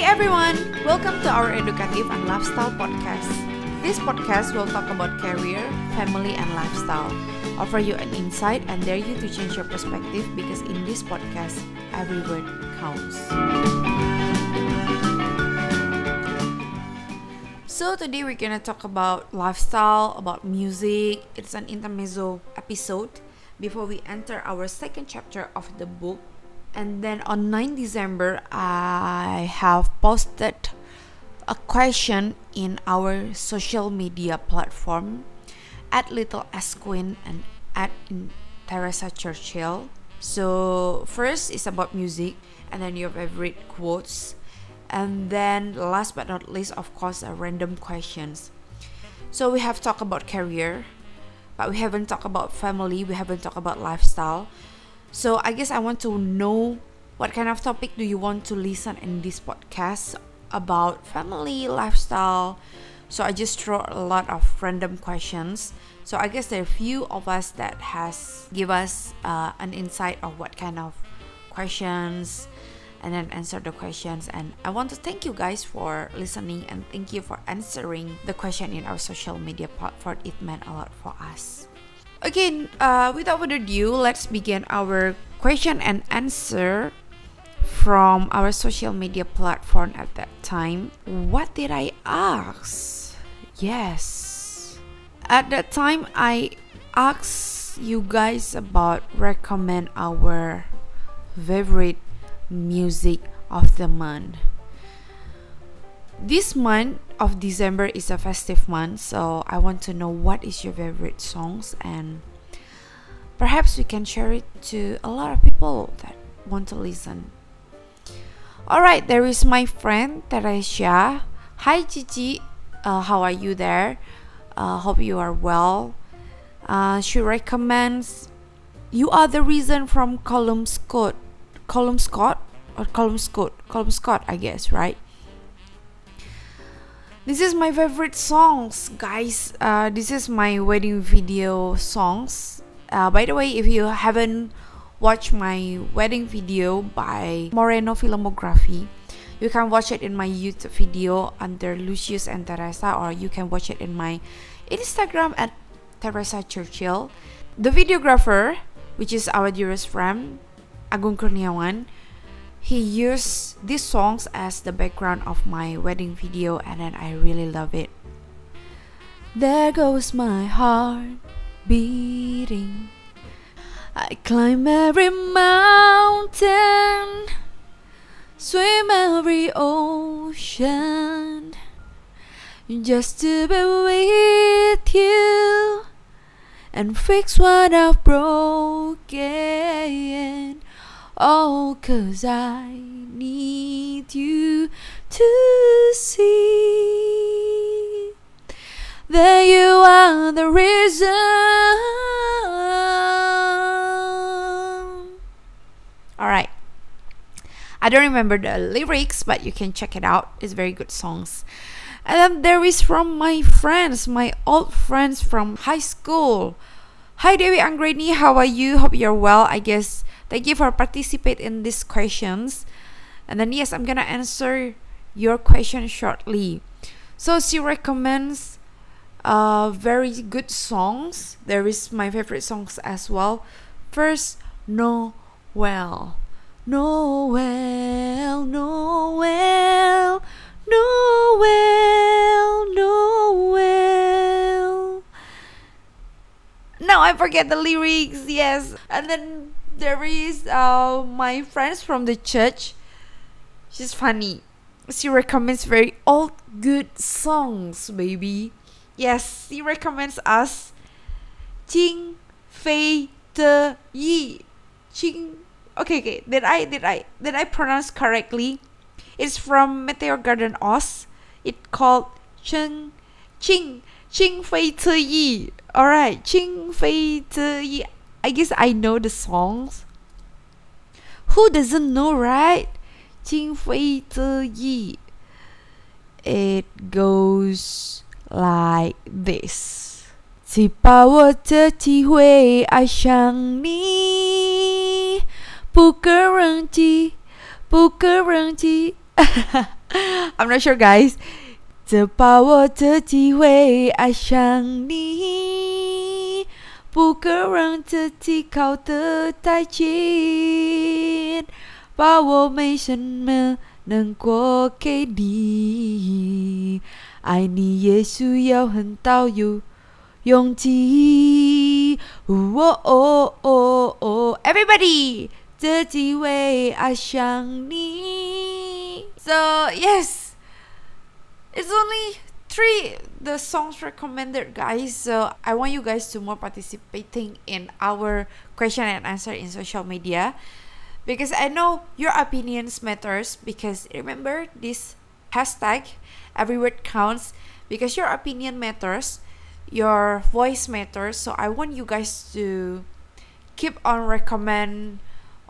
Everyone! Welcome to our Educative and Lifestyle podcast. This podcast will talk about career, family, and lifestyle. Offer you an insight and dare you to change your perspective because in this podcast, every word counts. So today we're gonna talk about lifestyle, about music. It's an intermezzo episode before we enter our second chapter of the book and then on 9 December I have posted a question in our social media platform at Little S Queen and at Teresa Churchill. So first is about music and then your favorite quotes and then last but not least of course are random questions. So we have talked about career but we haven't talked about family, we haven't talked about lifestyle. So I guess I want to know what kind of topic do you want to listen in this podcast about family, lifestyle. So I just throw a lot of random questions. So I guess there are few of us that has give us uh, an insight of what kind of questions and then answer the questions and i want to thank you guys for listening and thank you for answering the question in our social media platform it meant a lot for us Again, uh, without further ado, let's begin our question and answer from our social media platform at that time. What did I ask? Yes. At that time, I asked you guys about recommend our favorite music of the month. This month of December is a festive month, so I want to know what is your favorite songs and perhaps we can share it to a lot of people that want to listen. Alright, there is my friend Teresia. Hi Cici, uh, how are you there? Uh, hope you are well. Uh, she recommends You Are the Reason from Calum Scott. Calum Scott? Or Calum Scott? Calum Scott, I guess, right? This is my favorite songs guys. Uh, this is my wedding video songs. Uh, by the way if you haven't watched my wedding video by moreno filmography you can watch it in my youtube video under lucius and teresa or you can watch it in my instagram at teresa churchill. The videographer which is our dearest friend agung kurniawan he used these songs as the background of my wedding video and then I really love it. There goes my heart beating. I climb every mountain, swim every ocean, just to be with you and fix what I've broken. Oh, cause I need you to see that you are the reason. Alright. I don't remember the lyrics, but you can check it out. It's very good songs. And then there is from my friends, my old friends from high school. Hi Dewi Anggreni, how are you? Hope you're well. I guess Thank you for participate in these questions. And then yes, I'm gonna answer your question shortly. So she recommends uh very good songs. There is my favorite songs as well. First, No Well. Noel, Noel, Noel, Noel. Now I forget the lyrics, yes. And then there is uh, my friends from the church. She's funny. She recommends very old good songs, baby. Yes, she recommends us Jing Fei De Yi. Jing Okay, okay. Did I did I did I pronounce correctly? It's from Meteor Garden Oz. It called Cheng Ching Ching Fei Te Yi. Alright, Ching Fei Te Yi. I guess I know the songs. Who doesn't know, right? 今非得已. It goes like this. 只把握这机会爱上你，不可忘记，不可忘记。 I'm not sure, guys. 这把握这机会爱上你， 不可让自己靠得太近，把我没什么能过给你，爱你也需要很大有勇气。哦哦哦哦，Everybody，这机会爱上你。So yes. it's only three the songs recommended guys so i want you guys to more participating in our question and answer in social media because i know your opinions matters because remember this hashtag every word counts because your opinion matters your voice matters so i want you guys to keep on recommend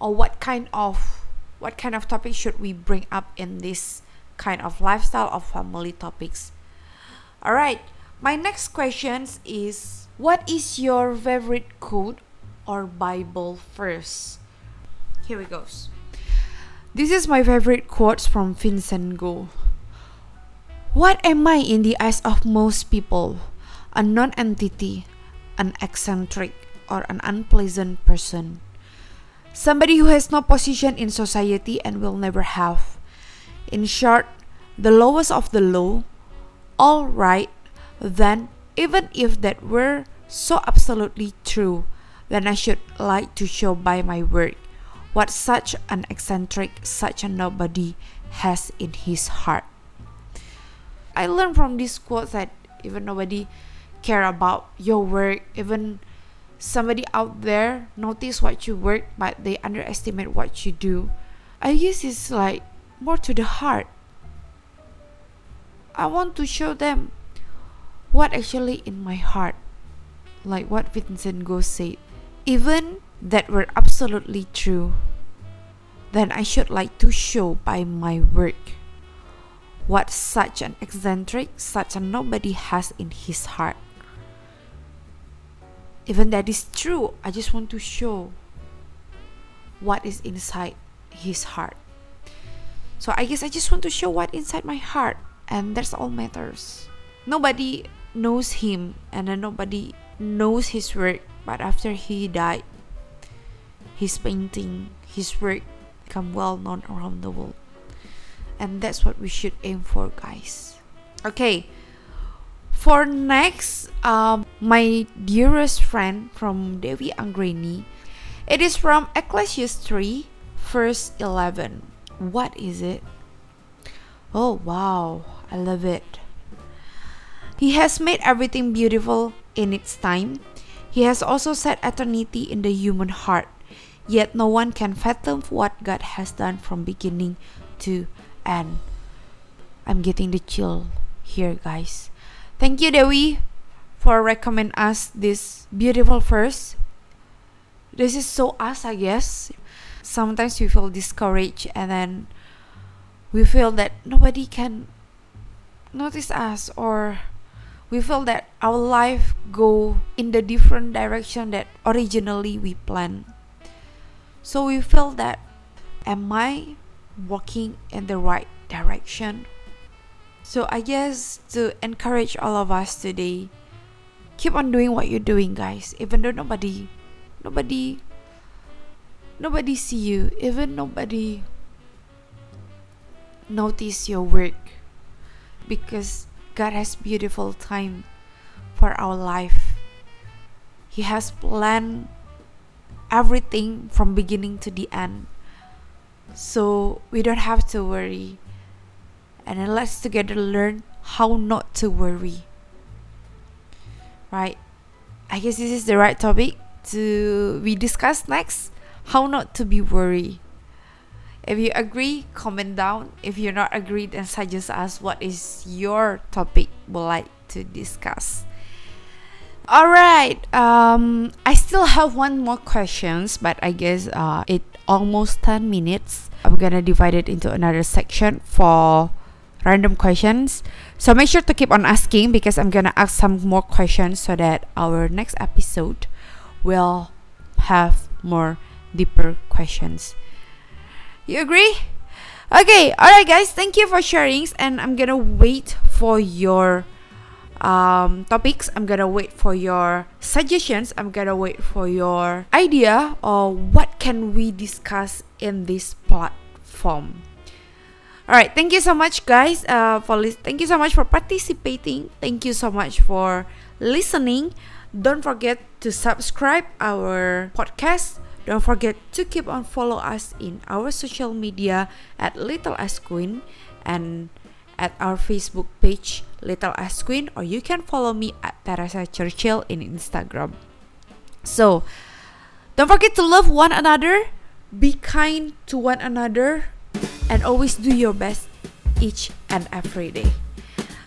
or what kind of what kind of topic should we bring up in this kind of lifestyle of family topics. All right, my next question is what is your favorite quote or Bible verse? Here we goes. This is my favorite quotes from Vincent Gogh. What am I in the eyes of most people? A non-entity, an eccentric, or an unpleasant person. Somebody who has no position in society and will never have. In short, the lowest of the low, all right, then even if that were so absolutely true, then I should like to show by my work what such an eccentric, such a nobody has in his heart. I learned from this quote that even nobody care about your work, even somebody out there notice what you work but they underestimate what you do. I guess it's like more to the heart. I want to show them what actually in my heart, like what Vincent Gogh said. Even that were absolutely true, then I should like to show by my work what such an eccentric, such a nobody has in his heart. Even that is true, I just want to show what is inside his heart. So I guess I just want to show what inside my heart, and that's all matters. Nobody knows him, and then nobody knows his work. But after he died, his painting, his work become well known around the world, and that's what we should aim for, guys. Okay. For next, um, my dearest friend from Dewi Anggreni, it is from Ecclesiastes 3, verse 11 what is it? Oh wow, I love it. He has made everything beautiful in its time. He has also set eternity in the human heart. Yet no one can fathom what God has done from beginning to end. I'm getting the chill here, guys. Thank you, Dewi, for recommend us this beautiful verse. This is so us, I guess sometimes we feel discouraged and then we feel that nobody can notice us or we feel that our life go in the different direction that originally we planned. So we feel that am i walking in the right direction? So i guess to encourage all of us today keep on doing what you're doing guys. Even though nobody nobody nobody see you even nobody notice your work because god has beautiful time for our life. He has planned everything from beginning to the end. So we don't have to worry. And then let's together learn how not to worry. Right? I guess this is the right topic to be discussed next. How not to be worried. If you agree, comment down. If you're not agree, then suggest us what is your topic would like to discuss. All right. Um, I still have one more questions, but I guess uh, it almost ten minutes. I'm gonna divide it into another section for random questions. So make sure to keep on asking because I'm gonna ask some more questions so that our next episode will have more deeper questions. You agree? Okay, alright, guys, thank you for sharing, and I'm gonna wait for your um, topics. I'm gonna wait for your suggestions. I'm gonna wait for your idea or what can we discuss in this platform. All right, thank you so much, guys. Uh, for thank you so much for participating. Thank you so much for listening. Don't forget to subscribe our podcast. Don't forget to keep on follow us in our social media at Little S Queen and at our Facebook page Little S Queen, or you can follow me at Teresa Churchill in Instagram. So, don't forget to love one another, be kind to one another, and always do your best each and every day.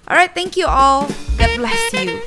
All right, thank you all. God bless you.